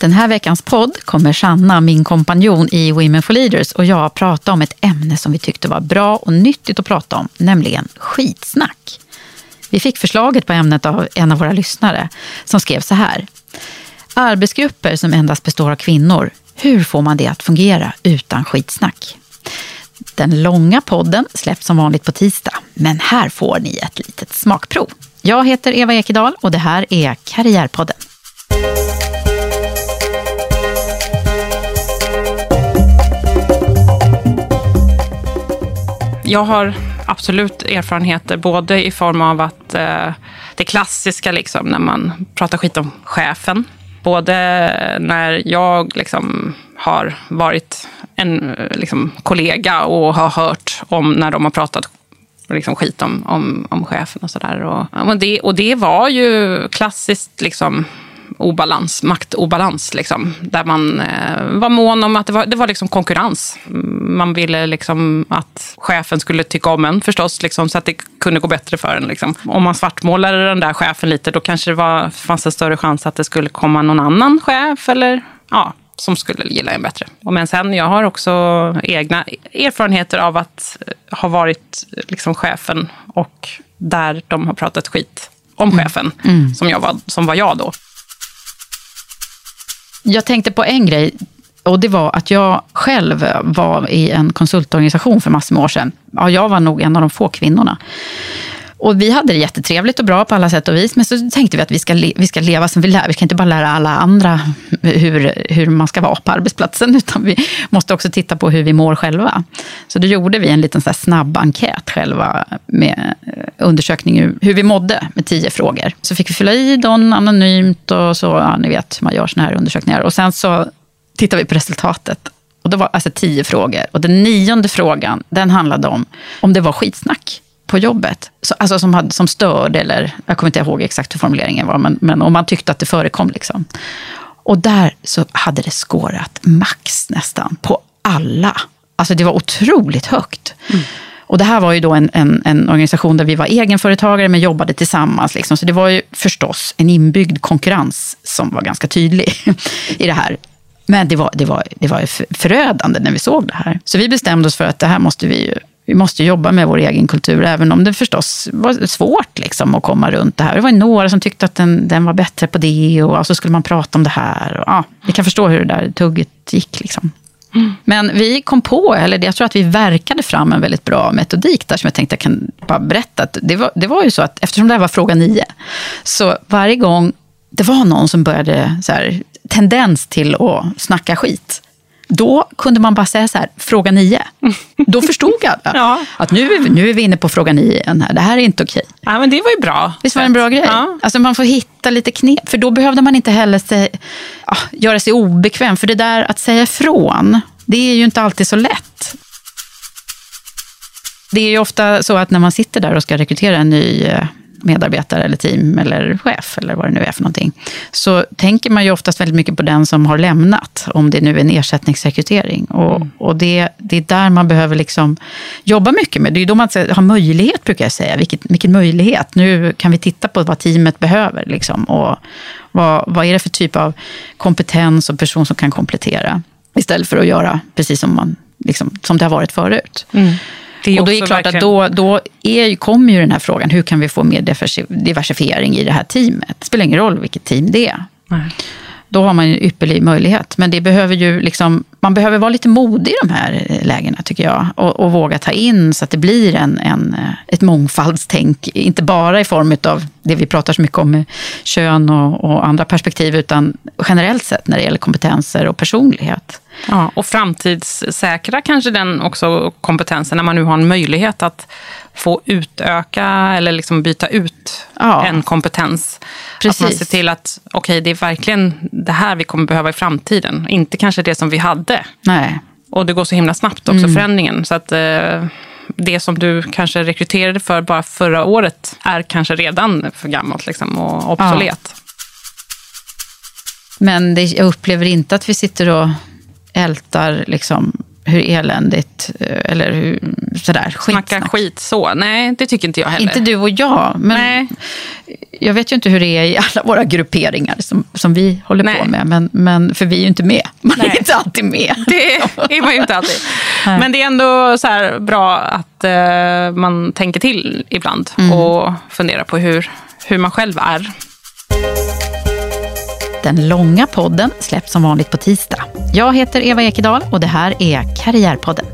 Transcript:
Den här veckans podd kommer Sanna, min kompanjon i Women for Leaders och jag prata om ett ämne som vi tyckte var bra och nyttigt att prata om, nämligen skitsnack. Vi fick förslaget på ämnet av en av våra lyssnare som skrev så här. Arbetsgrupper som endast består av kvinnor, hur får man det att fungera utan skitsnack? Den långa podden släpps som vanligt på tisdag, men här får ni ett litet smakprov. Jag heter Eva Ekedal och det här är Karriärpodden. Jag har absolut erfarenheter, både i form av att eh, det klassiska, liksom, när man pratar skit om chefen. Både när jag liksom, har varit en eh, liksom, kollega och har hört om när de har pratat liksom, skit om, om, om chefen och sådär. Och, och, det, och det var ju klassiskt liksom, obalans, maktobalans. Liksom, där man eh, var mån om att det var, det var liksom konkurrens. Man ville liksom att chefen skulle tycka om en förstås, liksom, så att det kunde gå bättre för en. Liksom. Om man svartmålade den där chefen lite, då kanske det var, fanns en större chans att det skulle komma någon annan chef. Eller, ja, som skulle gilla en bättre. Men sen, jag har också egna erfarenheter av att ha varit liksom chefen och där de har pratat skit om chefen, mm. som, jag var, som var jag då. Jag tänkte på en grej. Och det var att jag själv var i en konsultorganisation för massor med år sedan. Ja, jag var nog en av de få kvinnorna. Och vi hade det jättetrevligt och bra på alla sätt och vis. Men så tänkte vi att vi ska, le vi ska leva som vi lär. Vi kan inte bara lära alla andra hur, hur man ska vara på arbetsplatsen. Utan vi måste också titta på hur vi mår själva. Så då gjorde vi en liten så snabb enkät själva. Med eh, undersökning hur vi mådde med tio frågor. Så fick vi fylla i dem anonymt och så. Ja, ni vet, hur man gör såna här undersökningar. Och sen så tittade vi på resultatet. Och det var alltså tio frågor. Och den nionde frågan, den handlade om om det var skitsnack på jobbet. Så, alltså som, hade, som störde, eller jag kommer inte ihåg exakt hur formuleringen var, men, men om man tyckte att det förekom. Liksom. Och där så hade det skårat max nästan på alla. Alltså det var otroligt högt. Mm. Och det här var ju då en, en, en, organisation där vi var egenföretagare men jobbade tillsammans. Liksom. Så det var ju förstås en inbyggd konkurrens som var ganska tydlig i det här. Men det var, det, var, det var förödande när vi såg det här. Så vi bestämde oss för att det här måste vi ju vi måste jobba med vår egen kultur, även om det förstås var svårt liksom, att komma runt det här. Det var några som tyckte att den, den var bättre på det och, så så skulle man prata om det här. Och, ja, ni kan förstå hur det där tugget gick. Liksom. Men vi kom på, eller jag tror att vi verkade fram en väldigt bra metodik där som jag tänkte jag kan bara berätta. Det var, det var ju så att eftersom det här var fråga nio, så varje gång det var någon som började så här, tendens till att snacka skit, då kunde man bara säga så här, fråga nio. Då förstod alla ja. att nu nu är vi inne på fråga nio igen. Här. Det här är inte okej. Ja, men det var ju bra. Visst var det en bra grej? Ja. Alltså man får hitta lite knep. För då behövde man inte heller säga... Ja, göra sig obekväm. För det där att säga ifrån, det är ju inte alltid så lätt. Det är ju ofta så att när man sitter där och ska rekrytera en ny eh, medarbetare eller team eller chef eller vad det nu är för någonting, så tänker man ju oftast väldigt mycket på den som har lämnat, om det nu är en ersättningsrekrytering. Och, mm. och det, det är där man behöver liksom jobba mycket med. Det är ju då man har möjlighet, brukar jag säga. Vilket, vilken möjlighet! Nu kan vi titta på vad teamet behöver. Liksom, och vad, vad är det för typ av kompetens och person som kan komplettera? Istället för att göra precis som, man, liksom, som det har varit förut. Mm. Och då är det klart verkligen... att då, då är, kommer ju den här frågan, hur kan vi få mer diversifiering i det här teamet? Det spelar ingen roll vilket team det är. Nej. Då har man en ypperlig möjlighet. Men det behöver ju liksom, man behöver vara lite modig i de här lägena, tycker jag. Och, och våga ta in så att det blir en, en, ett mångfaldstänk. Inte bara i form av det vi pratar så mycket om kön och, och andra perspektiv, utan generellt sett när det gäller kompetenser och personlighet. Ja, och framtidssäkra kanske den också kompetensen när man nu har en möjlighet att få utöka eller liksom byta ut ja. en kompetens. Precis. Att man ser till att okej, okay, det är verkligen det här vi kommer behöva i framtiden. Inte kanske det som vi hade. Nej. Och det går så himla snabbt också, mm. förändringen. Så att eh, det som du kanske rekryterade för bara förra året är kanske redan för gammalt liksom, och obsolet. Ja. Men det, jag upplever inte att vi sitter och ältar liksom hur eländigt, eh, eller hur, sådär, Snacka skit så. Nej, det tycker inte jag heller. Inte du och jag, men Nej. jag vet ju inte hur det är i alla våra grupperingar som, som vi håller Nej. på med. Men, men, för vi är ju inte med. Man Nej. är inte alltid med. Det är man ju inte alltid. Men det är ändå så bra att uh, man tänker till ibland mm. och funderar på hur, hur man själv är. Den långa podden släpps som vanligt på tisdag. Jag heter Eva Ekedal och det här är Karriärpodden.